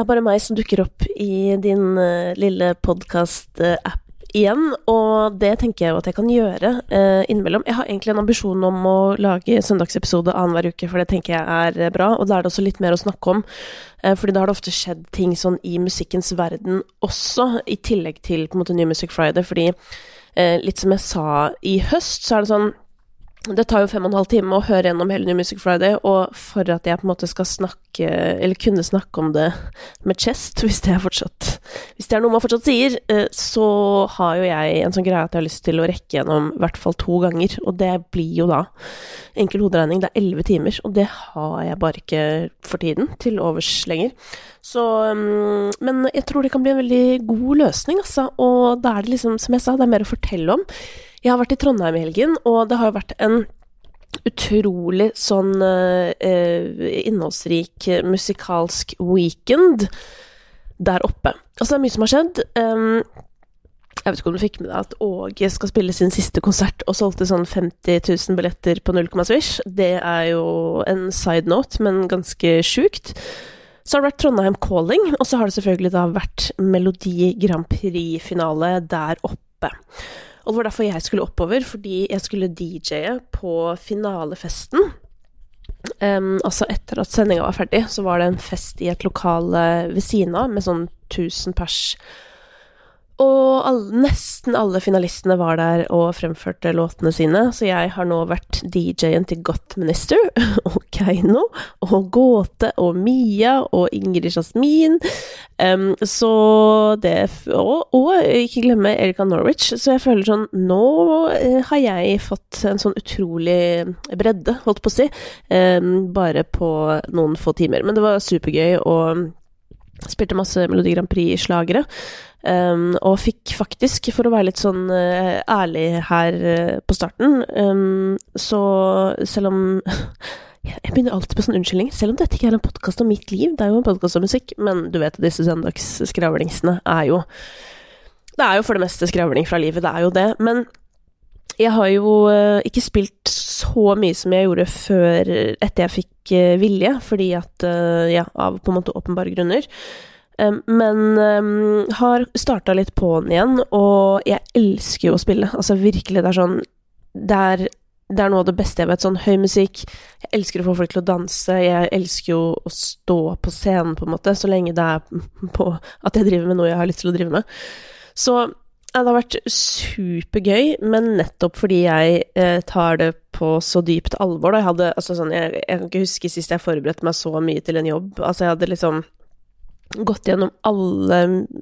det er bare meg som dukker opp i din uh, lille podkast-app igjen, og det tenker jeg jo at jeg kan gjøre uh, innimellom. Jeg har egentlig en ambisjon om å lage søndagsepisode annenhver uke, for det tenker jeg er bra, og da er det også litt mer å snakke om. Uh, fordi da har det ofte skjedd ting sånn i musikkens verden også, i tillegg til på en måte New Music Friday, fordi litt som jeg sa i høst, så er det sånn det tar jo fem og en halv time å høre gjennom hele New Music Friday, og for at jeg på en måte skal snakke, eller kunne snakke om det med chest, hvis det er fortsatt Hvis det er noe man fortsatt sier, eh, så har jo jeg en sånn greie at jeg har lyst til å rekke gjennom i hvert fall to ganger, og det blir jo da enkel hoderegning, det er elleve timer, og det har jeg bare ikke for tiden til overs lenger. Så mm, Men jeg tror det kan bli en veldig god løsning, altså, og da er det liksom, som jeg sa, det er mer å fortelle om. Jeg har vært i Trondheim i helgen, og det har vært en utrolig sånn eh, innholdsrik musikalsk weekend der oppe. Altså, det er mye som har skjedd. Um, jeg vet ikke om du fikk med deg at Åge skal spille sin siste konsert og solgte sånn 50 000 billetter på null komma svisj. Det er jo en side note, men ganske sjukt. Så har det vært Trondheim Calling, og så har det selvfølgelig da vært Melodi Grand Prix-finale der oppe. Og det var derfor jeg skulle oppover, fordi jeg skulle DJ-e på finalefesten. Um, altså etter at sendinga var ferdig, så var det en fest i et lokale ved siden av med sånn 1000 pers og alle, nesten alle finalistene var der og fremførte låtene sine, så jeg har nå vært DJ-en til Gottminister og Keiino og Gåte og Mia og Ingrid Jasmin. Um, så det og, og, ikke glemme Erika Norwich. Så jeg føler sånn Nå uh, har jeg fått en sånn utrolig bredde, holdt på å si, um, bare på noen få timer. Men det var supergøy, og spilte masse Melodi Grand Prix-slagere. Um, og fikk faktisk, for å være litt sånn uh, ærlig her uh, på starten um, Så selv om Jeg begynner alltid på sånn unnskyldning. Selv om dette ikke er en podkast om mitt liv, det er jo en podkast om musikk, men du vet disse søndagsskravlingsene er jo Det er jo for det meste skravling fra livet, det er jo det. Men jeg har jo uh, ikke spilt så mye som jeg gjorde før etter jeg fikk vilje, fordi at Ja, av på en måte åpenbare grunner. Men har starta litt på den igjen, og jeg elsker jo å spille. Altså virkelig, det er sånn Det er, det er noe av det beste jeg vet. Sånn høy musikk. Jeg elsker å få folk til å danse. Jeg elsker jo å stå på scenen, på en måte, så lenge det er på at jeg driver med noe jeg har lyst til å drive med. Så ja, det har vært supergøy, men nettopp fordi jeg eh, tar det på så dypt alvor. Da. Jeg hadde altså sånn jeg, jeg kan ikke huske sist jeg forberedte meg så mye til en jobb. Altså, jeg hadde liksom gått gjennom alle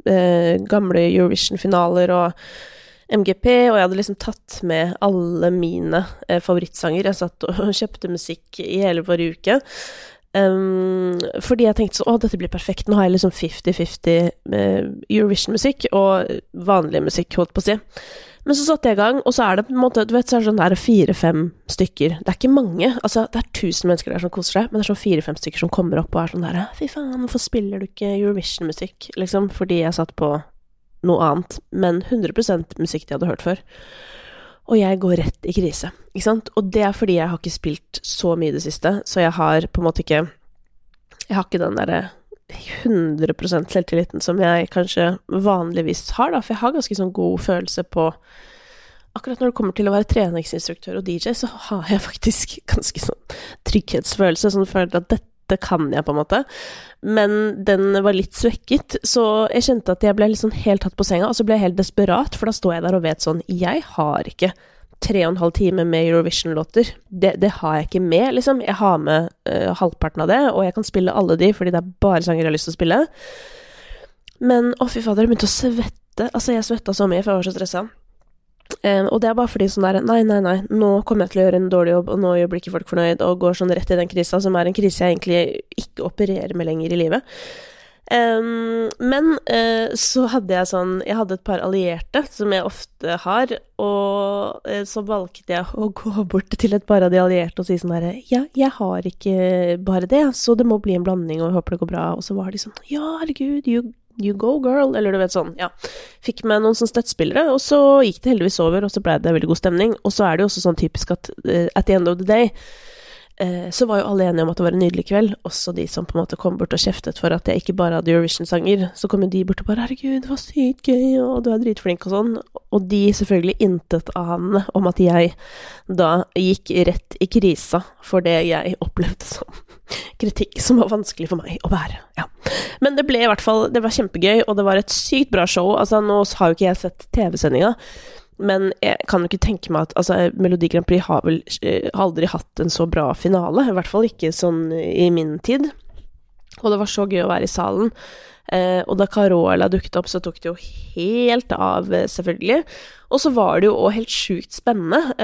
eh, gamle Eurovision-finaler og MGP, og jeg hadde liksom tatt med alle mine eh, favorittsanger. Jeg satt og kjøpte musikk i hele forrige uke. Um, fordi jeg tenkte sånn Å, dette blir perfekt. Nå har jeg liksom 50-50 eh, Eurovision-musikk og vanlig musikk, holdt på å si. Men så satte jeg i gang, og så er det på en måte Du vet, så er det sånn der fire-fem stykker. Det er ikke mange. Altså, det er tusen mennesker der som koser seg, men det er sånn fire-fem stykker som kommer opp og er sånn der Fy faen, hvorfor spiller du ikke Eurovision-musikk? Liksom, fordi jeg satt på noe annet, men 100% musikk de hadde hørt før. Og jeg går rett i krise, ikke sant? Og det er fordi jeg har ikke spilt så mye i det siste, så jeg har på en måte ikke Jeg har ikke den derre 100% selvtilliten som jeg kanskje vanligvis har, da, for jeg har ganske sånn god følelse på Akkurat når det kommer til å være treningsinstruktør og DJ, så har jeg faktisk ganske sånn trygghetsfølelse, sånn føler at dette kan jeg, på en måte. Men den var litt svekket, så jeg kjente at jeg ble liksom helt tatt på senga, og så ble jeg helt desperat, for da står jeg der og vet sånn Jeg har ikke tre og en halv time med Eurovision-låter. Det, det, har jeg ikke med, liksom. Jeg har med uh, halvparten av det, og jeg kan spille alle de, fordi det er bare sanger jeg har lyst til å spille. Men å, fy fader, jeg begynte å svette. Altså, jeg svetta så mye, for jeg var så stressa. Um, og det er bare fordi sånn der Nei, nei, nei, nå kommer jeg til å gjøre en dårlig jobb, og nå blir ikke folk fornøyd, og går sånn rett i den krisa, som er en krise jeg egentlig ikke opererer med lenger i livet. Um, men uh, så hadde jeg sånn Jeg hadde et par allierte, som jeg ofte har, og uh, så valgte jeg å gå bort til et par av de allierte og si sånn herre Ja, jeg har ikke bare det, så det må bli en blanding, og jeg håper det går bra. Og så var de sånn Ja, herregud, you, you go, girl. Eller du vet sånn, ja. Fikk med noen sånne støttespillere, og så gikk det heldigvis over, og så ble det veldig god stemning. Og så er det jo også sånn typisk at uh, at the end of the day uh, så var jo alle enige om at det var en nydelig kveld, også de som på en måte kom bort og kjeftet for at jeg ikke bare hadde Eurovision-sanger. Så kom jo de bort og bare 'herregud, det var sykt gøy, og du er dritflink', og sånn. Og de selvfølgelig intetanende om at jeg da gikk rett i krisa for det jeg opplevde som kritikk som var vanskelig for meg å bære. Ja. Men det ble i hvert fall Det var kjempegøy, og det var et sykt bra show. Altså, nå har jo ikke jeg sett TV-sendinga, men jeg kan jo ikke tenke meg at altså, Melodi Grand Prix har vel eh, aldri hatt en så bra finale. I hvert fall ikke sånn i min tid. Og det var så gøy å være i salen. Eh, og da Carola dukket opp, så tok det jo helt av, eh, selvfølgelig. Og så var det jo òg helt sjukt spennende.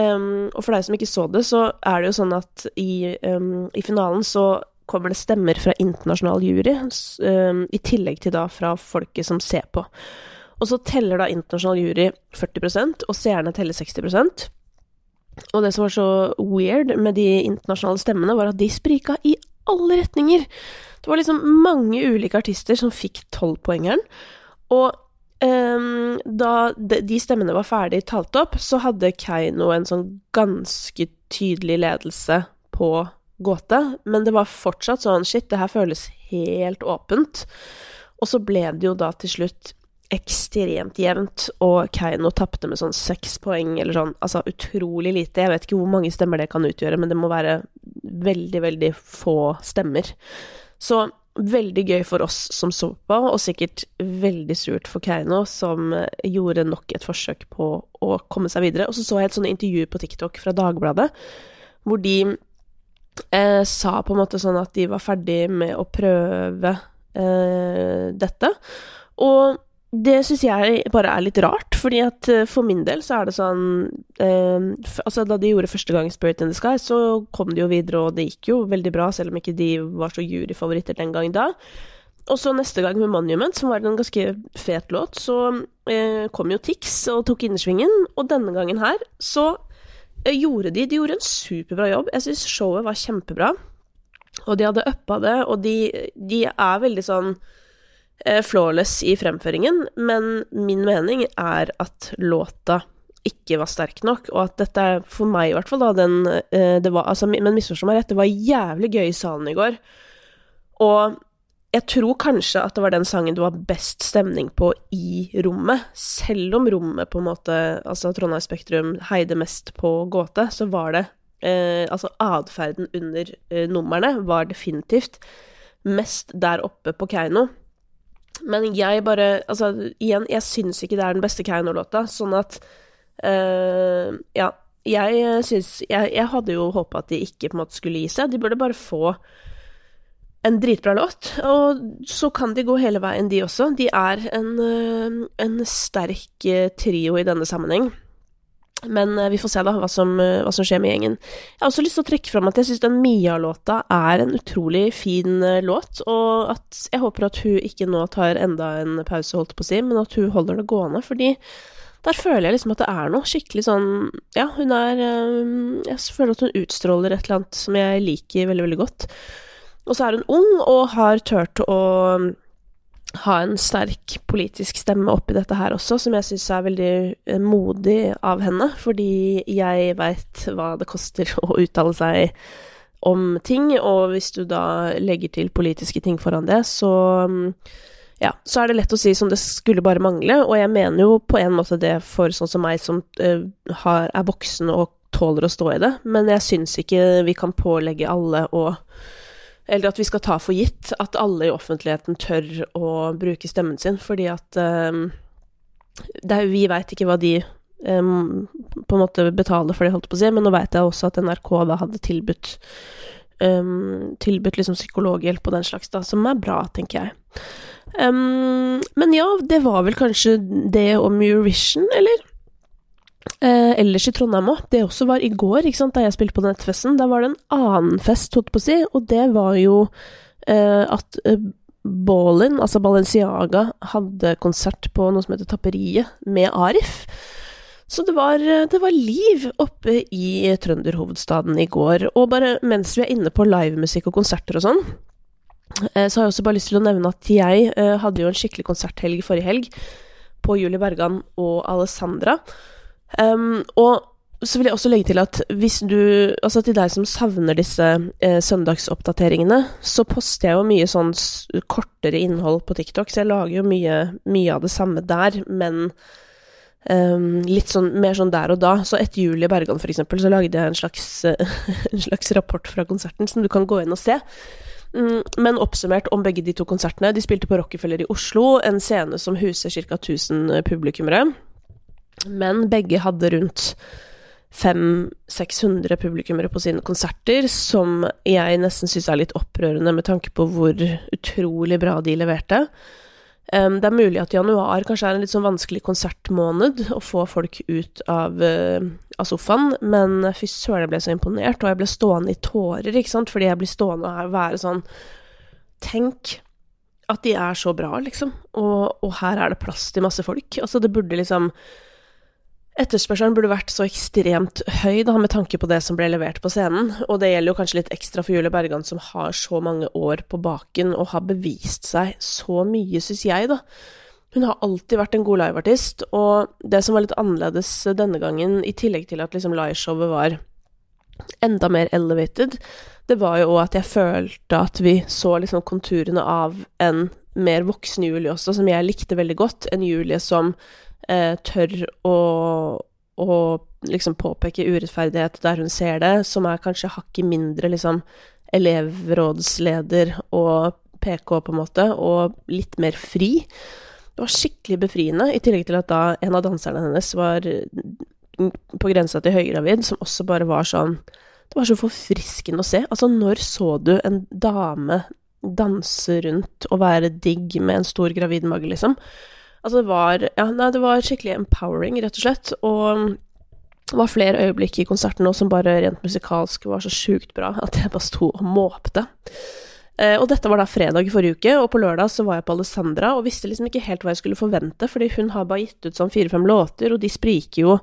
Og for deg som ikke så det, så er det jo sånn at i, i finalen så kommer det stemmer fra internasjonal jury, i tillegg til da fra folket som ser på. Og så teller da internasjonal jury 40% og seerne teller 60% Og det som var så weird med de internasjonale stemmene, var at de sprika i alle retninger. Det var liksom mange ulike artister som fikk tolvpoengeren. Og um, da de, stemmene var ferdig talt opp, så hadde Keiino en sånn ganske tydelig ledelse på gåte, men det var fortsatt sånn shit, det her føles helt åpent. Og så ble det jo da til slutt ekstremt jevnt, og Keiino tapte med sånn seks poeng, eller sånn, altså utrolig lite. Jeg vet ikke hvor mange stemmer det kan utgjøre, men det må være veldig, veldig få stemmer. Så veldig gøy for oss som så på, og sikkert veldig surt for Keiino, som gjorde nok et forsøk på å komme seg videre. Og så så jeg et sånt intervju på TikTok fra Dagbladet, hvor de eh, sa på en måte sånn at de var ferdig med å prøve eh, dette. Og det syns jeg bare er litt rart, fordi at eh, for min del så er det sånn eh, Altså, da de gjorde første gang Spirit in the Sky, så kom de jo videre, og det gikk jo veldig bra, selv om ikke de var så juryfavoritter den gangen da. Og så neste gang med Monument, som var en ganske fet låt, så eh, kom jo Tix og tok innersvingen, og denne gangen her så eh, gjorde de De gjorde en superbra jobb. Jeg syns showet var kjempebra, og de hadde uppa det, og de, de er veldig sånn flawless i fremføringen, men min mening er at låta ikke var sterk nok, og at dette er for meg i hvert fall da den eh, det var, altså, Men misforstå meg rett, det var jævlig gøy i salen i går. Og jeg tror kanskje at det var den sangen det var best stemning på i rommet. Selv om rommet på en måte, altså Trondheim Spektrum, heide mest på gåte, så var det eh, Altså atferden under eh, numrene var definitivt mest der oppe på Keiino. Men jeg bare Altså, igjen, jeg syns ikke det er den beste Keiino-låta, sånn at uh, Ja. Jeg syns jeg, jeg, hadde jo håpa at de ikke på en måte skulle gi seg. De burde bare få en dritbra låt, og så kan de gå hele veien, de også. De er en, eh, en sterk eh, trio i denne sammenheng. Men vi får se da hva som, hva som, skjer med gjengen. Jeg har også lyst til å trekke fram at jeg syns den Mia-låta er en utrolig fin låt, og at jeg håper at hun ikke nå tar enda en pause, holdt på å si, men at hun holder det gående, fordi der føler jeg liksom at det er noe skikkelig sånn Ja, hun er Jeg føler at hun utstråler et eller annet som jeg liker veldig, veldig godt. Og så er hun ung og har turt å ha en sterk politisk stemme oppi dette her også, som jeg syns er veldig eh, modig av henne, fordi jeg veit hva det koster å uttale seg om ting, og hvis du da legger til politiske ting foran det, så mm, ja, så er det lett å si som det skulle bare mangle, og jeg mener jo på en måte det for sånn som meg som uh, har, er voksen og tåler å stå i det, men jeg syns ikke vi kan pålegge alle å eller at vi skal ta for gitt at alle i offentligheten tør å bruke stemmen sin, fordi at um, er, Vi veit ikke hva de um, på en måte betaler for det, holdt på å si, men nå veit jeg også at NRK da hadde tilbudt um, Tilbudt liksom psykologhjelp og den slags, da, som er bra, tenker jeg. men ja, det var vel kanskje det om Eurovision, eller? Eh, ellers i Trondheim òg. Det også var i går, da jeg spilte på Nettfesten. Da var det en annen fest, holdt på å si, og det var jo eh, at eh, Ballin, altså Balenciaga, hadde konsert på noe som heter Tapperiet, med Arif. Så det var, eh, det var liv oppe i trønderhovedstaden i går. Og bare mens vi er inne på livemusikk og konserter og sånn, eh, så har jeg også bare lyst til å nevne at jeg eh, hadde jo en skikkelig konserthelg forrige helg på Julie Bergan og Alessandra. Um, og så vil jeg også legge til at hvis du Altså til deg som savner disse eh, søndagsoppdateringene, så poster jeg jo mye sånn kortere innhold på TikTok, så jeg lager jo mye, mye av det samme der, men um, litt sånn mer sånn der og da. Så etter Julie Bergan, for eksempel, så lagde jeg en slags, en slags rapport fra konserten som du kan gå inn og se. Mm, men oppsummert om begge de to konsertene. De spilte på Rockefeller i Oslo, en scene som huser ca. 1000 publikummere. Men begge hadde rundt 500-600 publikummere på sine konserter, som jeg nesten syns er litt opprørende med tanke på hvor utrolig bra de leverte. Um, det er mulig at januar kanskje er en litt sånn vanskelig konsertmåned å få folk ut av, uh, av sofaen, men fy søren, jeg ble så imponert, og jeg ble stående i tårer, ikke sant, fordi jeg blir stående og være sånn Tenk at de er så bra, liksom, og, og her er det plass til masse folk. Altså, det burde liksom Etterspørselen burde vært så ekstremt høy, da, med tanke på det som ble levert på scenen, og det gjelder jo kanskje litt ekstra for Julie Bergan, som har så mange år på baken og har bevist seg så mye, syns jeg, da. Hun har alltid vært en god liveartist, og det som var litt annerledes denne gangen, i tillegg til at liksom liveshowet var enda mer elevated, det var jo òg at jeg følte at vi så liksom konturene av en mer voksen Julie også, som jeg likte veldig godt. En Julie som eh, tør å, å liksom påpeke urettferdighet der hun ser det, som er kanskje hakket mindre liksom elevrådsleder og PK, på en måte, og litt mer fri. Det var skikkelig befriende, i tillegg til at da en av danserne hennes var på grensa til høygravid, som også bare var sånn Det var så forfriskende å se. Altså, når så du en dame danse rundt og være digg med en stor gravid mage, liksom? Altså, det var Ja, nei, det var skikkelig empowering, rett og slett. Og det var flere øyeblikk i konserten nå som bare rent musikalsk var så sjukt bra at jeg bare sto og måpte. Eh, og dette var da fredag i forrige uke, og på lørdag så var jeg på Alessandra og visste liksom ikke helt hva jeg skulle forvente, fordi hun har bare gitt ut sånn fire-fem låter, og de spriker jo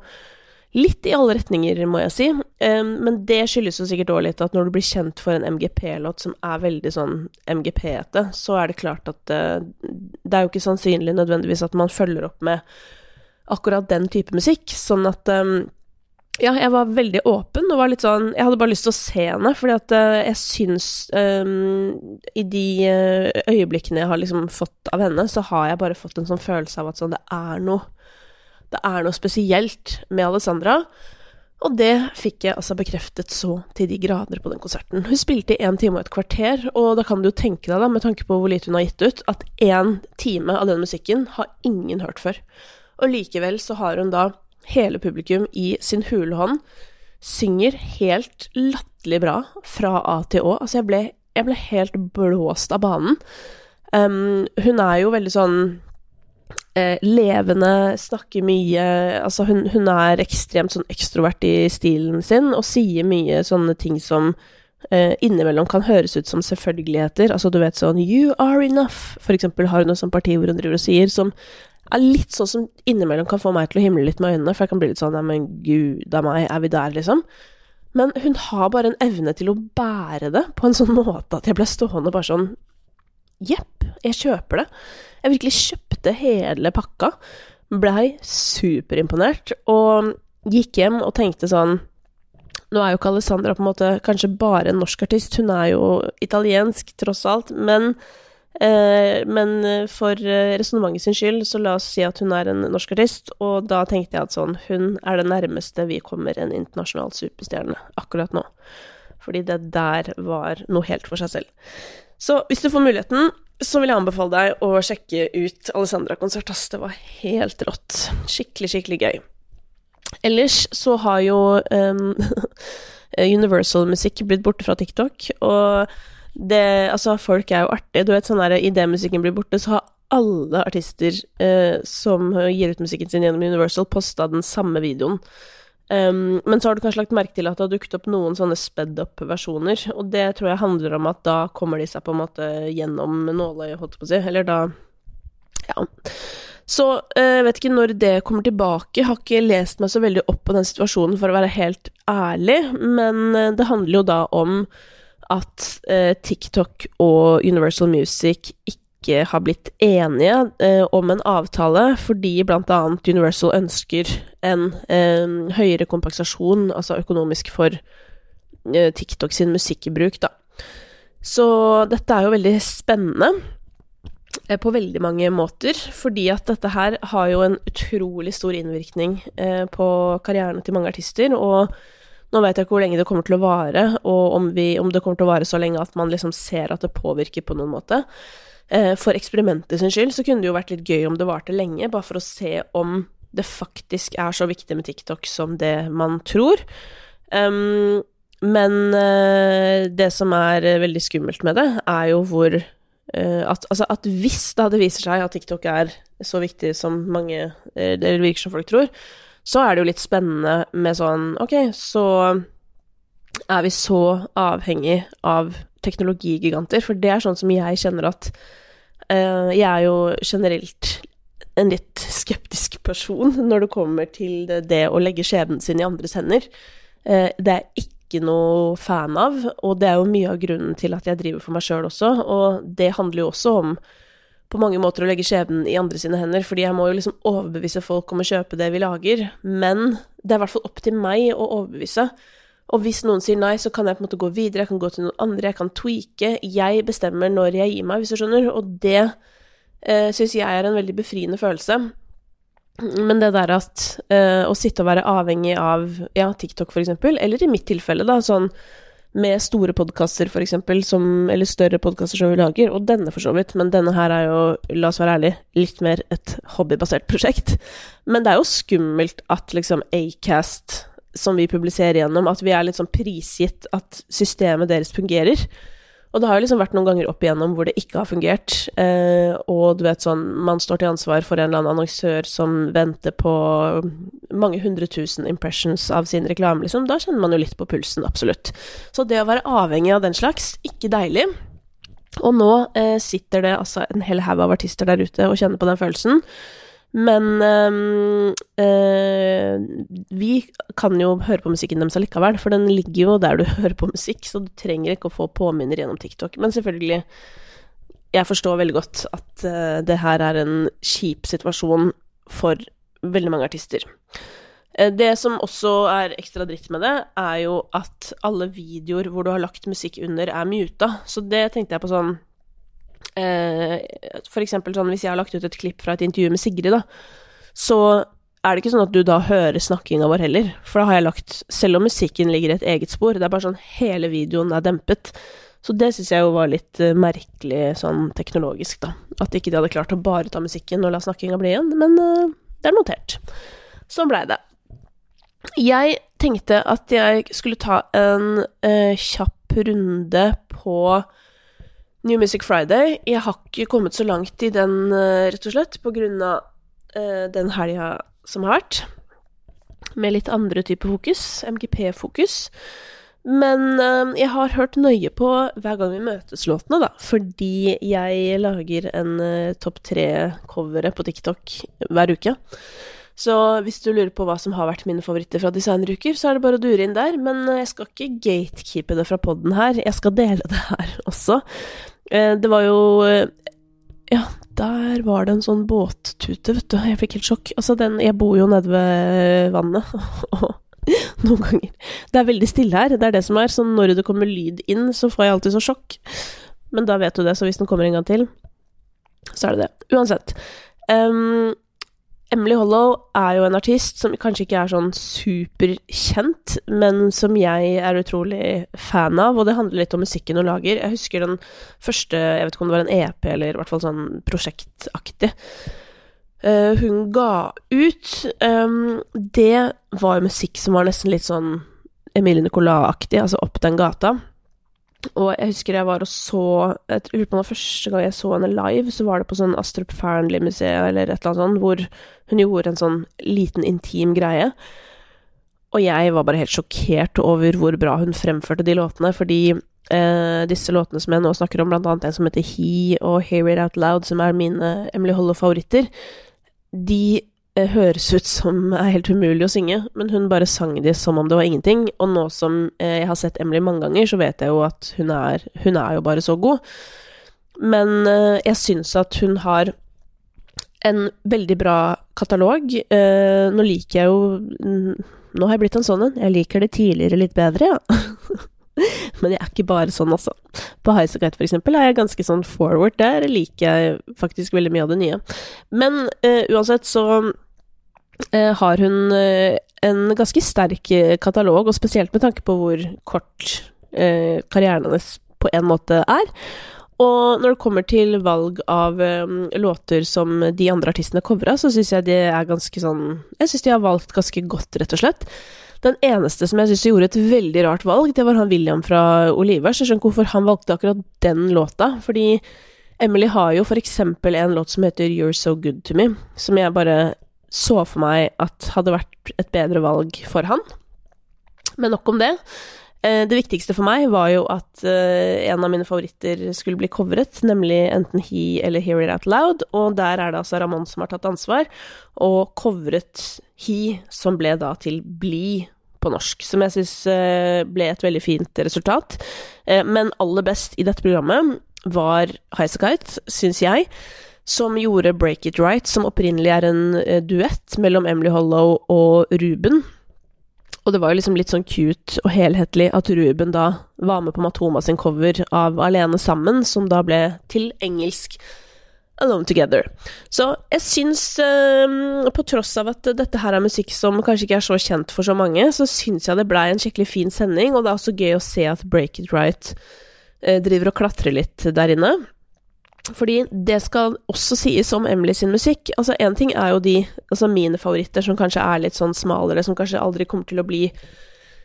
Litt i alle retninger, må jeg si. Men det skyldes jo sikkert òg litt at når du blir kjent for en MGP-låt som er veldig sånn MGP-ete, så er det klart at eh, det er jo ikke sannsynlig nødvendigvis at man følger opp med akkurat den type musikk. Sånn at ja, jeg var veldig åpen og var litt sånn Jeg hadde bare lyst til å se henne, fordi at uh, jeg syns um, I de uh, øyeblikkene jeg har liksom fått av henne, så har jeg bare fått en sånn følelse av at sånn, det er noe det er noe spesielt med Alessandra. Og det fikk jeg altså bekreftet så til de grader på den konserten. Hun spilte i én time og et kvarter, og da kan du jo tenke deg, da, med tanke på hvor lite hun har gitt ut, at én time av den musikken har ingen hørt før. Og likevel så har hun da hele publikum i sin hule hånd, synger helt latterlig bra fra A til Å. Altså, jeg ble, jeg ble helt blåst av banen. Um, hun er jo veldig sånn eh, levende, snakker mye Altså, hun, hun, er ekstremt sånn ekstrovert i stilen sin, og sier mye sånne ting som eh, innimellom kan høres ut som selvfølgeligheter. Altså, du vet sånn You are enough, for eksempel har hun noe sånt parti hvor hun driver og sier, som er litt sånn som innimellom kan få meg til å himle litt med øynene, for jeg kan bli litt sånn Ja, men gud a meg, er vi der, liksom? Men hun har bare en evne til å bære det på en sånn måte at jeg ble stående bare sånn Jepp, jeg kjøper det. Jeg virkelig kjøpte hele pakka. Blei superimponert, og gikk hjem og tenkte sånn Nå er jo ikke Alessandra på en måte kanskje bare en norsk artist, hun er jo italiensk tross alt, men, eh, men for resonnementet sin skyld, så la oss si at hun er en norsk artist, og da tenkte jeg at sånn, hun er det nærmeste vi kommer en internasjonal superstjerne akkurat nå. Fordi det der var noe helt for seg selv. Så hvis du får muligheten, så vil jeg anbefale deg å sjekke ut Alessandra-konsert. Det var helt rått. Skikkelig, skikkelig gøy. Ellers så har jo um, Universal-musikk blitt borte fra TikTok, og det Altså, folk er jo artige. Du vet, sånn der idet musikken blir borte, så har alle artister uh, som gir ut musikken sin gjennom Universal, posta den samme videoen. Um, men så har du kanskje lagt merke til at det har dukket opp noen sånne sped up-versjoner, og det tror jeg handler om at da kommer de seg på en måte gjennom nåløyet, holdt jeg på å si, eller da Ja. Så eh, jeg uh, vet ikke når det kommer tilbake, har ikke lest meg så veldig opp på den situasjonen, for å være helt ærlig, men uh, det handler jo da om at uh, TikTok og Universal Music ikke ikke har blitt enige eh, om en avtale fordi bl.a. Universal ønsker en eh, høyere kompensasjon, altså økonomisk, for eh, TikTok sin musikkbruk, da. Så dette er jo veldig spennende. Eh, på veldig mange måter, fordi at dette her har jo en utrolig stor innvirkning eh, på karrieren til mange artister, og nå vet jeg ikke hvor lenge det kommer til å vare, og om, vi, om det kommer til å vare så lenge at man liksom ser at det påvirker på noen måte. Eh, for eksperimentet sin skyld så kunne det jo vært litt gøy om det varte lenge, bare for å se om det faktisk er så viktig med TikTok som det man tror. Um, men uh, det som er veldig skummelt med det, er jo hvor Uh, at, altså at, hvis det viser seg at TikTok er så viktig som mange uh, Det virker som folk tror, så er det jo litt spennende med sånn Ok, så er vi så avhengig av teknologigiganter, for det er sånn som jeg kjenner at Jeg er jo generelt en litt skeptisk person når det kommer til det, å legge skjebnen sin i andres hender. det er ikke noe fan av, og det er jo mye av grunnen til at jeg driver for meg sjøl også, og det handler jo også om på mange måter å legge skjebnen i andre sine hender, fordi jeg må jo liksom overbevise folk om å kjøpe det vi lager, men det er i hvert fall opp til meg å overbevise. Og hvis noen sier nei, så kan jeg på en måte gå videre, jeg kan gå til noen andre, jeg kan tweake. Jeg bestemmer når jeg gir meg, hvis du skjønner, og det eh, syns jeg er en veldig befriende følelse. Men det der at eh, å sitte og være avhengig av ja, TikTok, for eksempel, eller i mitt tilfelle, da, sånn med store podkaster, for eksempel, som, eller større podkaster som vi lager, og denne for så vidt, men denne her er jo, la oss være ærlig, litt mer et hobbybasert prosjekt. Men det er jo skummelt at liksom Acast, som vi publiserer gjennom, at vi er litt sånn prisgitt at systemet deres fungerer. Og det har jo liksom vært noen ganger opp igjennom hvor det ikke har fungert. Eh, og du vet sånn, man står til ansvar for en eller annen annonsør som venter på mange hundre tusen impressions av sin reklame, liksom. Da kjenner man jo litt på pulsen, absolutt. Så det å være avhengig av den slags, ikke deilig. Og nå eh, sitter det altså en hel haug av artister der ute og kjenner på den følelsen. Men øh, øh, vi kan jo høre på musikken deres allikevel, for den ligger jo der du hører på musikk, så du trenger ikke å få påminner gjennom TikTok. Men selvfølgelig, jeg forstår veldig godt at øh, det her er en kjip situasjon for veldig mange artister. Eh, det som også er ekstra dritt med det, er jo at alle videoer hvor du har lagt musikk under, er muta. Så det tenkte jeg på sånn For eksempel sånn hvis jeg har lagt ut et klipp fra et intervju med Sigrid, da, så er det ikke sånn at du da hører snakkinga vår heller, for da har jeg lagt Selv om musikken ligger i et eget spor, det er bare sånn hele videoen er dempet. Så det syns jeg jo var litt uh, merkelig sånn teknologisk, da. At ikke de hadde klart å bare ta musikken og la snakkinga bli igjen, men uh, det er notert. Sånn blei det. Jeg tenkte at jeg skulle ta en uh, kjapp runde på New Music Friday. Jeg har ikke kommet så langt i den, eh, rett og slett, på grunn av uh, den helga som har vært. Med litt andre typer fokus. MGP-fokus. Men uh, jeg har hørt nøye på hver gang vi møtes-låtene, da. Fordi jeg lager en uh, topp tre-covere på TikTok hver uke. Så hvis du lurer på hva som har vært mine favoritter fra designeruker, så er det bare å dure inn der. Men jeg skal ikke gatekeepe det fra poden her. Jeg skal dele det her også. Eh, det var jo eh, Ja, der var det en sånn båttute, vet du. Jeg fikk helt sjokk. Altså, den Jeg bor jo nede ved vannet, noen ganger Det er veldig stille her, det er det som er. Så når det kommer lyd inn, så får jeg alltid så sjokk. Men da vet du det, så hvis den kommer en gang til, så er det det. Uansett. Um, Emily Hollow er jo en artist som kanskje ikke er sånn superkjent, men som jeg er utrolig fan av, og det handler litt om musikken hun lager. Jeg husker den første, jeg vet ikke om det var en EP, eller i hvert fall sånn prosjektaktig, uh, hun ga ut. Um, det var jo musikk som var nesten litt sånn Emilie Nicolas-aktig, altså Opp den gata. Og jeg husker jeg var og så Jeg lurer på om første gang jeg så henne live, så var det på sånn Astrup Fearnley-museet eller et eller annet sånt, hvor hun gjorde en sånn liten, intim greie. Og jeg var bare helt sjokkert over hvor bra hun fremførte de låtene, fordi eh, disse låtene som jeg nå snakker om, blant annet en som heter He og Hear It Out Loud, som er mine Emily Hollow-favoritter, de høres ut som er helt umulig å synge, men hun bare sang de som om det var ingenting. Og nå som eh, jeg har sett Emily mange ganger, så vet jeg jo at hun er, hun er jo bare så god. men uh, jeg syns at hun har en veldig bra katalog. Nå liker jeg jo Nå har jeg blitt en sånn en. Jeg liker det tidligere litt bedre, ja. Men jeg er ikke bare sånn, altså. På Highasakite, for eksempel, er jeg ganske sånn forward. Der liker jeg faktisk veldig mye av det nye. Men uh, uansett så har hun uh, en ganske sterk katalog, og spesielt med tanke på hvor kort karrieren hennes på en måte er. Og når det kommer til valg av um, låter som de andre artistene covra, så syns jeg det er ganske sånn Jeg syns de har valgt ganske godt, rett og slett. Den eneste som jeg syns gjorde et veldig rart valg, det var han William fra Olivers. Jeg skjønner ikke hvorfor han valgte akkurat den låta, fordi Emily har jo for eksempel en låt som heter You're So Good To Me, som jeg bare så for meg at hadde vært et bedre valg for han. Men nok om det. Eh, det viktigste for meg var jo at uh, en av mine favoritter skulle bli covret, nemlig enten He eller Hear It Out Loud, og der er det altså Ramón som har tatt ansvar, og covret He, som ble da til Bli på norsk, som jeg syns uh, ble et veldig fint resultat. Men aller best i dette programmet var Highasakite, syns jeg, som gjorde Break It Right, som opprinnelig er en duett mellom Emily Hollow og Ruben og det var jo liksom litt sånn cute og helhetlig at Ruben da var med på Matoma sin cover av Alene sammen, som da ble til engelsk Alone Together. Så jeg syns, eh, på tross av at dette her er musikk som kanskje ikke er så kjent for så mange, så syns jeg det blei en skikkelig fin sending, og det er også gøy å se at Break It Right eh, driver og klatrer litt der inne. Fordi det skal også sies om Emily sin musikk. Altså, én ting er jo de altså mine favoritter, som kanskje er litt sånn smalere, som kanskje aldri kommer til å bli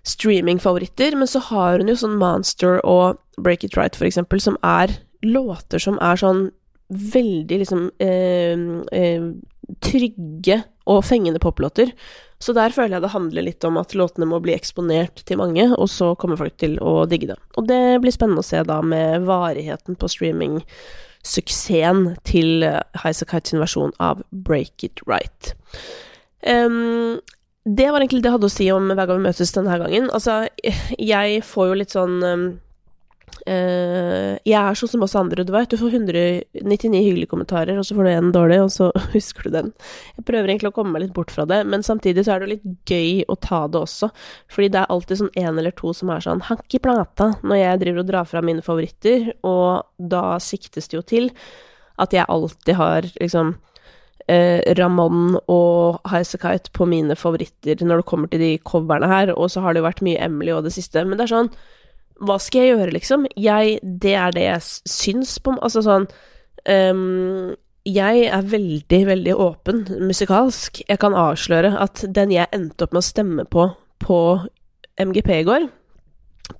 streaming-favoritter, men så har hun jo sånn Monster og Break It Right, for eksempel, som er låter som er sånn veldig liksom eh, eh, trygge og fengende poplåter. Så der føler jeg det handler litt om at låtene må bli eksponert til mange, og så kommer folk til å digge det. Og det blir spennende å se da med varigheten på streaming suksessen til Highasakite sin versjon av Break It Right. Um, det var egentlig det jeg hadde å si om Hver gang vi møtes denne gangen. Altså, jeg får jo litt sånn um, jeg er sånn som oss andre, du veit. Du får 199 hyggelige kommentarer, og så får du en dårlig, og så husker du den. Jeg prøver egentlig å komme meg litt bort fra det, men samtidig så er det litt gøy å ta det også. Fordi det er alltid sånn en eller to som er sånn hakk i plata når jeg driver og drar fra mine favoritter, og da siktes det jo til at jeg alltid har liksom eh, Ramón og Highasakite på mine favoritter når det kommer til de coverne her, og så har det jo vært mye Emily og det siste, men det er sånn hva skal jeg gjøre, liksom? Jeg Det er det jeg syns på Altså sånn um, Jeg er veldig, veldig åpen musikalsk. Jeg kan avsløre at den jeg endte opp med å stemme på på MGP i går,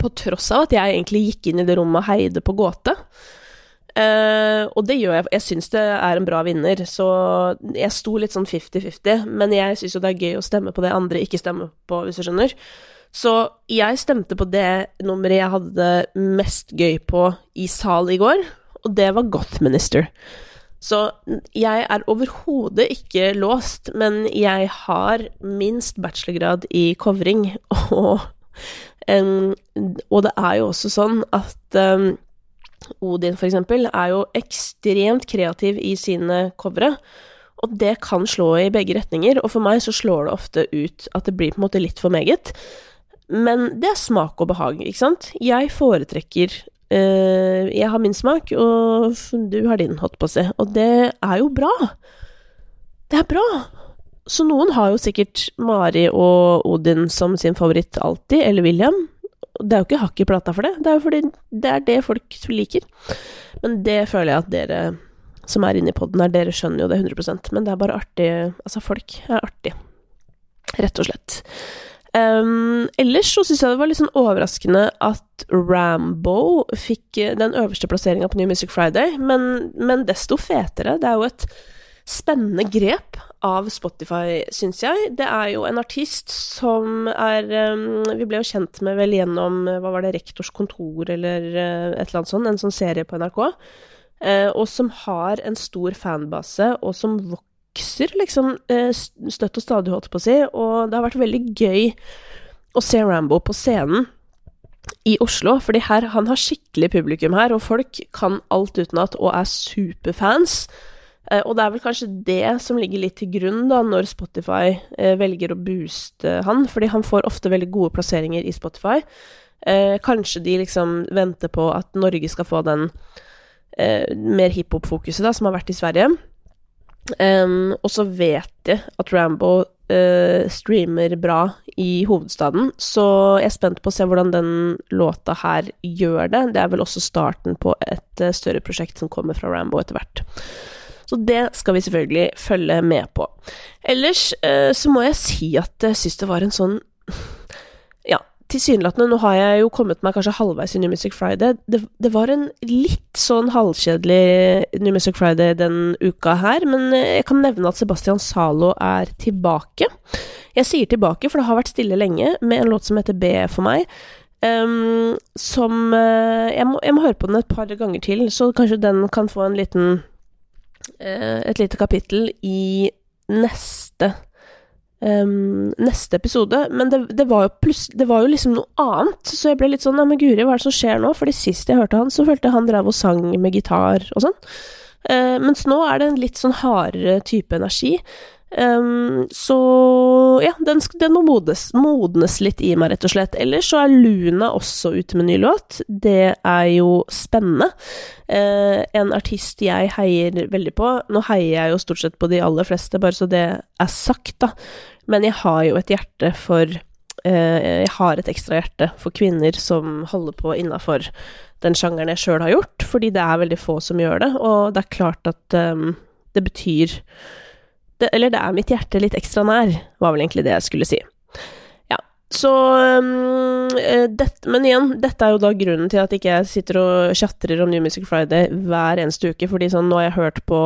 på tross av at jeg egentlig gikk inn i det rommet og heide på gåte Uh, og det gjør jeg. Jeg syns det er en bra vinner, så jeg sto litt sånn 50-50. Men jeg syns jo det er gøy å stemme på det andre ikke stemmer på, hvis du skjønner. Så jeg stemte på det nummeret jeg hadde mest gøy på i sal i går, og det var Goth Minister. Så jeg er overhodet ikke låst, men jeg har minst bachelorgrad i covring, og, en, og det er jo også sånn at um, Odin, for eksempel, er jo ekstremt kreativ i sine covere. Og det kan slå i begge retninger, og for meg så slår det ofte ut at det blir på en måte litt for meget. Men det er smak og behag, ikke sant? Jeg foretrekker uh, Jeg har min smak, og du har din, holdt på å si. Og det er jo bra. Det er bra. Så noen har jo sikkert Mari og Odin som sin favoritt alltid, eller William. Det er jo ikke hakk i plata for det, det er jo fordi det er det folk liker. Men det føler jeg at dere som er inne i poden her, dere skjønner jo det 100% Men det er bare artig Altså, folk er artig. Rett og slett. Um, ellers så syns jeg det var litt sånn overraskende at Rambo fikk eh, den øverste plasseringa på New Music Friday, men, men, desto fetere. Det er jo et spennende grep av Spotify, syns jeg. Det er jo en artist som er um, Vi ble jo kjent med vel gjennom hva var det, Rektors kontor eller uh, et eller annet sånt, en sånn serie på NRK. Uh, og som har en stor fanbase, og som vokser vokser liksom eh, støtt og stadig, holdt på å si, og det har vært veldig gøy å se Rambo på scenen. i Oslo, fordi her, han har skikkelig publikum her, og folk kan alt utenat og er superfans. Eh, og det er vel kanskje det som ligger litt til grunn da, når Spotify eh, velger å booste han, fordi han får ofte veldig gode plasseringer i Spotify. Kanskje de liksom venter på at Norge skal få den mer hiphop-fokuset som har vært i Sverige. Um, og så vet jeg at Rambo uh, streamer bra i hovedstaden, så jeg er spent på å se hvordan den låta her gjør det. Det er vel også starten på et uh, større prosjekt som kommer fra Rambo etter hvert. Så det skal vi selvfølgelig følge med på. Ellers uh, så må jeg si at jeg syns det var en sånn tilsynelatende, nå har jeg jo kommet meg kanskje halvveis i New Music Friday, det, det, var en litt sånn halvkjedelig New Music Friday den uka her, men jeg kan nevne at Sebastian Zalo er tilbake. Jeg sier tilbake, for det har vært stille lenge, med en låt som heter B for meg. Um, som uh, jeg, må, jeg, må, høre på den et par ganger til, så kanskje den kan få en liten uh, Et lite kapittel i neste um, neste episode. Men det, det, var det, var jo liksom noe annet, så jeg ble litt sånn Nei, men guri, hva er det som skjer nå? Fordi sist jeg hørte han, så følte jeg han drev og sang med gitar og sånn. Uh, mens nå er det en litt sånn hardere type energi. Um, så ja, den, den må modnes, modnes, litt i meg, rett og slett. Ellers så er Luna også ute med ny låt. Det er jo spennende. Uh, en artist jeg heier veldig på. Nå heier jeg jo stort sett på de aller fleste, bare så det er sagt, da. Men jeg har jo et hjerte for uh, Jeg har et ekstra hjerte for kvinner som holder på innafor den sjangeren jeg sjøl har gjort, fordi det er veldig få som gjør det, og det er klart at um, det betyr det, Eller det er mitt hjerte litt ekstra nær, var vel egentlig det jeg skulle si. Ja, så um, det, Men igjen, dette er jo da grunnen til at ikke jeg sitter og tjatrer om New Music Friday hver eneste uke, fordi sånn, nå har jeg hørt på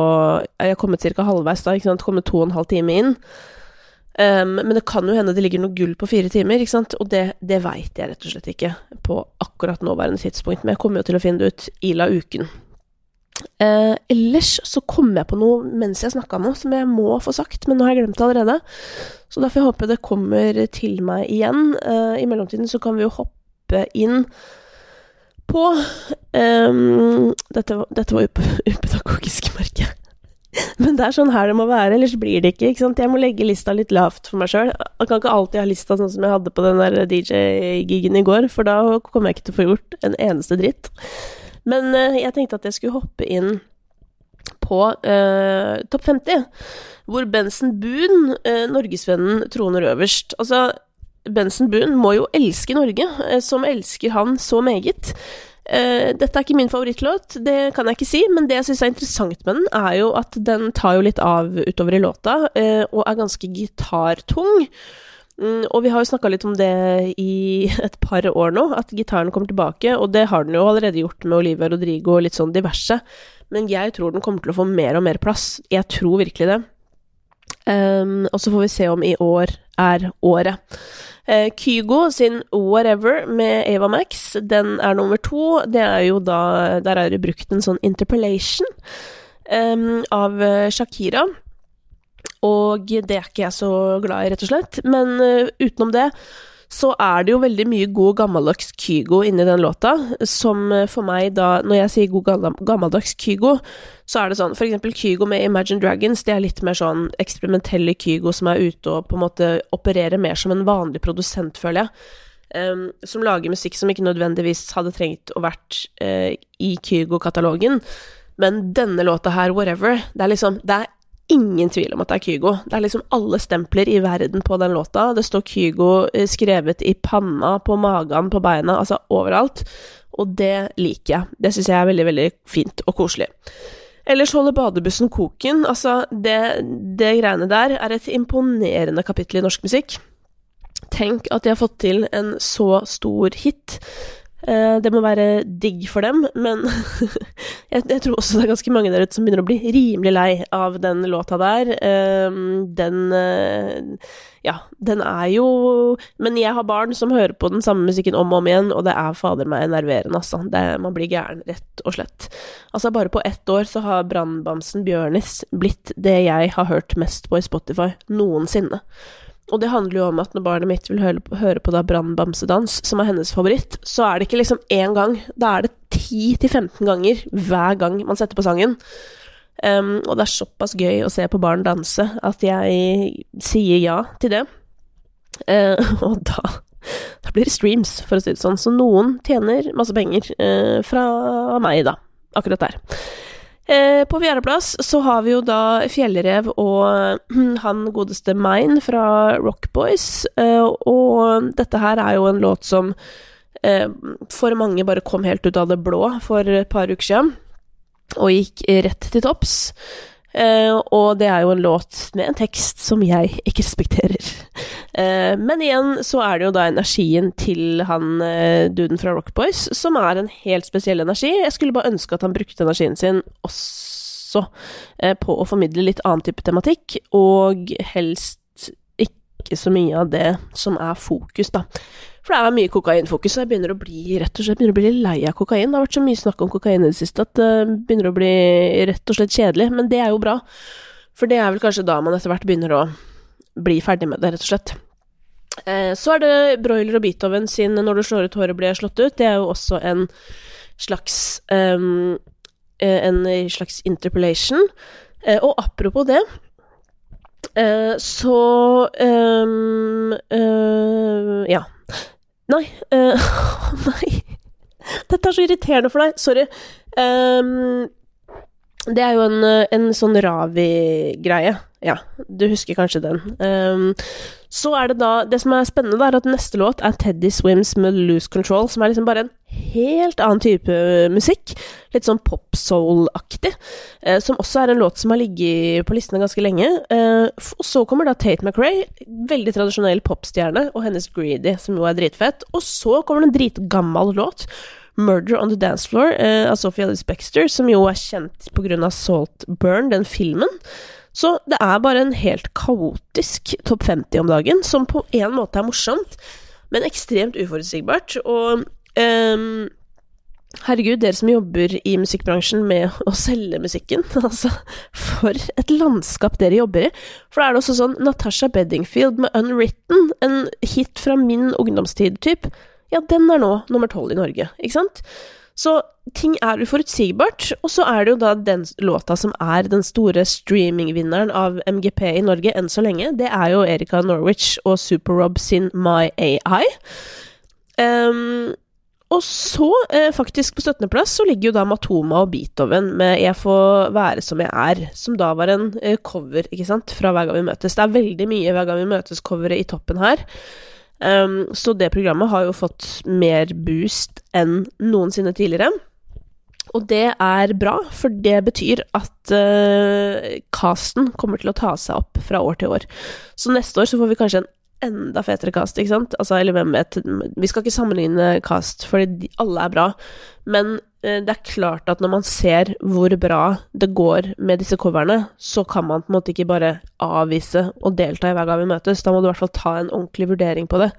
Jeg har kommet ca. halvveis, da, ikke sant, kommet to og en halv time inn. Um, men det kan jo hende det ligger noe gull på fire timer, ikke sant, og det, det veit jeg rett og slett ikke på akkurat nåværende tidspunkt, men jeg kommer jo til å finne det ut i la uken. Eh, ellers så kom jeg på noe mens jeg snakka nå, som jeg må få sagt, men nå har jeg glemt det allerede. Så derfor håper jeg det kommer til meg igjen. Eh, I mellomtiden så kan vi jo hoppe inn på um, Dette, dette var upedagogisk, merker. Men det er sånn her det må være, ellers blir det ikke. ikke sant? Jeg må legge lista litt lavt for meg sjøl. Jeg kan ikke alltid ha lista sånn som jeg hadde på den der DJ-gigen i går, for da kommer jeg ikke til å få gjort en eneste dritt. Men uh, jeg tenkte at jeg skulle hoppe inn på uh, topp 50, hvor Benson Boone, uh, norgesvennen, troner øverst. Altså, Benson Boone må jo elske Norge, som elsker han så meget. Uh, dette er ikke min favorittlåt, det kan jeg ikke si, men det jeg syns er interessant med den, er jo at den tar jo litt av utover i låta, uh, og er ganske gitartung. Mm, og vi har jo snakka litt om det i et par år nå, at gitaren kommer tilbake, og det har den jo allerede gjort med Olivia Rodrigo og litt sånn diverse, men jeg tror den kommer til å få mer og mer plass. Jeg tror virkelig det. Um, og så får vi se om i år er året. Uh, Kygo sin Whatever med Ava Max, den er nummer to. Det er jo da Der er det brukt en sånn interpellation um, av Shakira. Og det er ikke jeg så glad i, rett og slett. Men uh, utenom det så er det jo veldig mye god gammeldags Kygo inni den låta, som uh, for meg da Når jeg sier god gammeldags Kygo, så er det sånn For eksempel Kygo med Imagine Dragons, det er litt mer sånn eksperimentelle Kygo som er ute og på en måte opererer mer som en vanlig produsent, føler jeg. Um, som lager musikk som ikke nødvendigvis hadde trengt å vært uh, i Kygo-katalogen. Men denne låta her, Whatever, det er liksom Det er ingen tvil om at det er Kygo. Det er liksom alle stempler i verden på den låta. Det står Kygo eh, skrevet i panna, på magen, på beina, altså overalt. Og det liker jeg. Det syns jeg er veldig, veldig fint og koselig. Ellers holder badebussen koken. Altså, det, det greiene der er et imponerende kapittel i norsk musikk. Tenk at de har fått til en så stor hit. Eh, det må være digg for dem, men jeg, tror også det er ganske mange der ute som begynner å bli rimelig lei av den låta der. Ehm, den eh, Ja, den er jo Men jeg har barn som hører på den samme musikken om og om igjen, og det er fader meg enerverende, altså. Det, man blir gæren, rett og slett. Altså, bare på ett år så har brannbamsen Bjørnis blitt det jeg har hørt mest på i Spotify noensinne. Og det handler jo om at når barnet mitt vil høre, høre på da Brannbamsedans, som er hennes favoritt, så er det ikke liksom én gang. Da er det 10-15 ganger hver gang man setter på sangen. Um, og det er såpass gøy å se på barn danse at jeg sier ja til det. Uh, og da, da, blir det streams, for å si det sånn. Så noen tjener masse penger uh, fra meg, da. Akkurat der. Eh, på fjerdeplass så har vi jo da Fjellrev og han godeste Mine fra Rockboys. Eh, og dette her er jo en låt som eh, for mange bare kom helt ut av det blå for et par uker siden, og gikk rett til topps. Uh, og det er jo en låt med en tekst som jeg ikke respekterer. Uh, men igjen så er det jo da energien til han uh, duden fra Rockboys som er en helt spesiell energi. Jeg skulle bare ønske at han brukte energien sin også på å formidle litt annen type tematikk, og helst ikke så mye av det som er fokus, da. For det er mye kokainfokus, og jeg begynner å bli rett og slett begynner å bli lei av kokain. Det har vært så mye snakk om kokain i det siste at det begynner å bli rett og slett kjedelig. Men det er jo bra, for det er vel kanskje da man etter hvert begynner å bli ferdig med det, rett og slett. Eh, så er det Broiler og Beethoven sin 'Når du slår ut håret blir jeg slått ut'. Det er jo også en slags um, En slags interpellation. Eh, og apropos det så um, uh, Ja. Nei. Uh, nei. Dette er så irriterende for deg. Sorry. Um, det er jo en, en sånn Ravi-greie. Ja, du husker kanskje den. Um, så er det da Det som er spennende, da, er at neste låt er Teddy Swims med Loose Control, som er liksom bare en helt annen type musikk. Litt sånn pop soul-aktig. Eh, som også er en låt som har ligget på listene ganske lenge. Eh, og så kommer da Tate McRae, veldig tradisjonell popstjerne, og hennes Greedy, som jo er dritfett. Og så kommer det en dritgammal låt 'Murder on the Dance Floor' eh, av Sophie Alice Baxter, som jo er kjent pga. Salt Burn, den filmen. Så det er bare en helt kaotisk topp 50 om dagen, som på en måte er morsomt, men ekstremt uforutsigbart. Og um, Herregud, dere som jobber i musikkbransjen med å selge musikken. Altså, for et landskap dere jobber i. For da er det også sånn Natasha Beddingfield med 'Unwritten', en hit fra min ungdomstid, type, ja, den er nå nummer tolv i Norge, ikke sant? Så ting er uforutsigbart, og så er det jo da den låta som er den store streamingvinneren av MGP i Norge enn så lenge, det er jo Erika Norwich og Super-Rob sin My AI. Um, og så, eh, faktisk på 17.-plass, så ligger jo da Matoma og Beethoven med 'Jeg får være som jeg er', som da var en eh, cover, ikke sant, fra Hver gang vi møtes. Det er veldig mye Hver gang vi møtes-coveret i toppen her. Um, så det programmet har jo fått mer boost enn noensinne tidligere. Og det er bra, for det betyr at uh, casten kommer til å ta seg opp fra år til år. Så neste år så får vi kanskje en enda fetere cast, ikke sant? Altså, eller hvem vet Vi skal ikke sammenligne cast, fordi alle er bra. Men eh, det er klart at når man ser hvor bra det går med disse coverne, så kan man på en måte ikke bare avvise å delta i hver gang vi møtes. Da må du i hvert fall ta en ordentlig vurdering på det.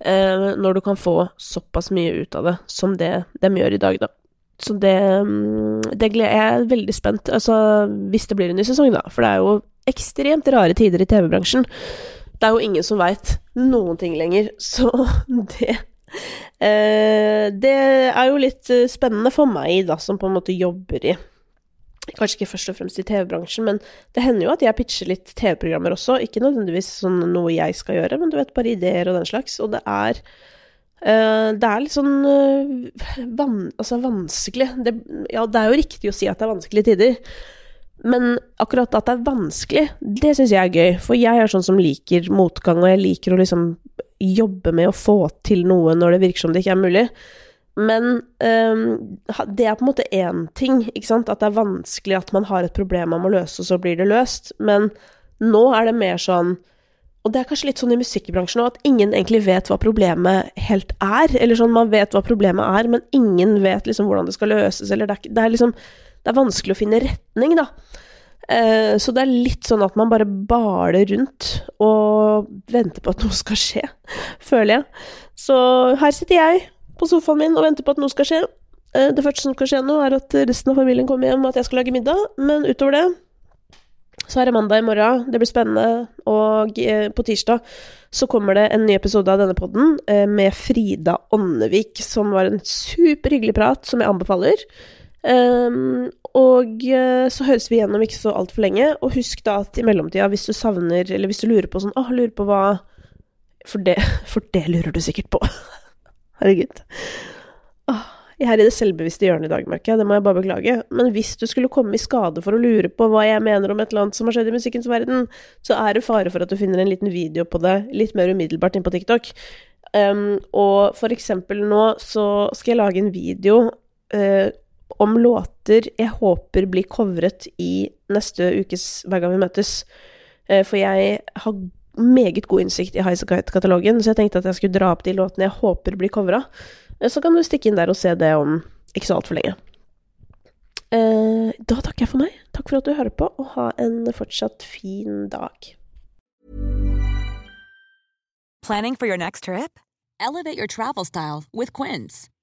Eh, når du kan få såpass mye ut av det som det de gjør i dag, da. Så det, mm, det gleder jeg er veldig spent, altså hvis det blir en ny sesong, da. For det er jo ekstremt rare tider i TV-bransjen. Det er jo ingen som veit noen ting lenger, så det eh, Det er jo litt eh, spennende for meg, da, som på en måte jobber i Kanskje ikke først og fremst i TV-bransjen, men det hender jo at jeg pitcher litt TV-programmer også. Ikke nødvendigvis sånn noe jeg skal gjøre, men du vet, bare ideer og den slags. Og det er uh, Det er litt sånn uh, van, altså vanskelig det, Ja, det er jo riktig å si at det er vanskelige tider. Men akkurat at det er vanskelig, det syns jeg er gøy. For jeg er sånn som liker motgang, og jeg liker å liksom jobbe med å få til noe når det virker som det ikke er mulig. Men um, det er på en måte én ting, ikke sant. At det er vanskelig at man har et problem man må løse, og så blir det løst. Men nå er det mer sånn og det er kanskje litt sånn i musikkbransjen òg, at ingen egentlig vet hva problemet helt er. Eller sånn, man vet hva problemet er, men ingen vet liksom hvordan det skal løses, eller det er, det er liksom det er vanskelig å finne retning, da. Eh, så det er litt sånn at man bare baler rundt og venter på at noe skal skje, føler jeg. Så her sitter jeg på sofaen min og venter på at noe skal skje. Eh, det første som skal skje nå, er at resten av familien kommer hjem, og at jeg skal lage middag, men utover det Så er det mandag i morgen, det blir spennende. Og eh, på tirsdag så kommer det en ny episode av denne podden med Frida Åndevik, som var en superhyggelig prat, som jeg anbefaler. Um, og eh, så høres vi igjennom ikke så altfor lenge. Og husk da at i mellomtida, hvis du savner, eller hvis du lurer på sånn Å, lurer på hva For det, for det lurer du sikkert på. Herregud. Åh, jeg er i det selvbevisste hjørnet i dag, merker jeg. Det må jeg bare beklage. Men hvis du skulle komme i skade for å lure på hva jeg mener om et eller annet som har skjedd i musikkens verden, så er det fare for at du finner en liten video på det litt mer umiddelbart inn på TikTok. Um, og for eksempel nå så skal jeg lage en video uh, om låter jeg håper blir covret i neste ukes Hver gang vi møtes. Uh, for jeg har meget god innsikt i Highasakite-katalogen, så jeg tenkte at jeg skulle dra opp de låtene jeg håper blir covra. Så kan du stikke inn der og se det om ikke så altfor lenge. Eh, da takker jeg for meg. Takk for at du hører på, og ha en fortsatt fin dag. Planning for your next trip? Elevate your travel style with Quince.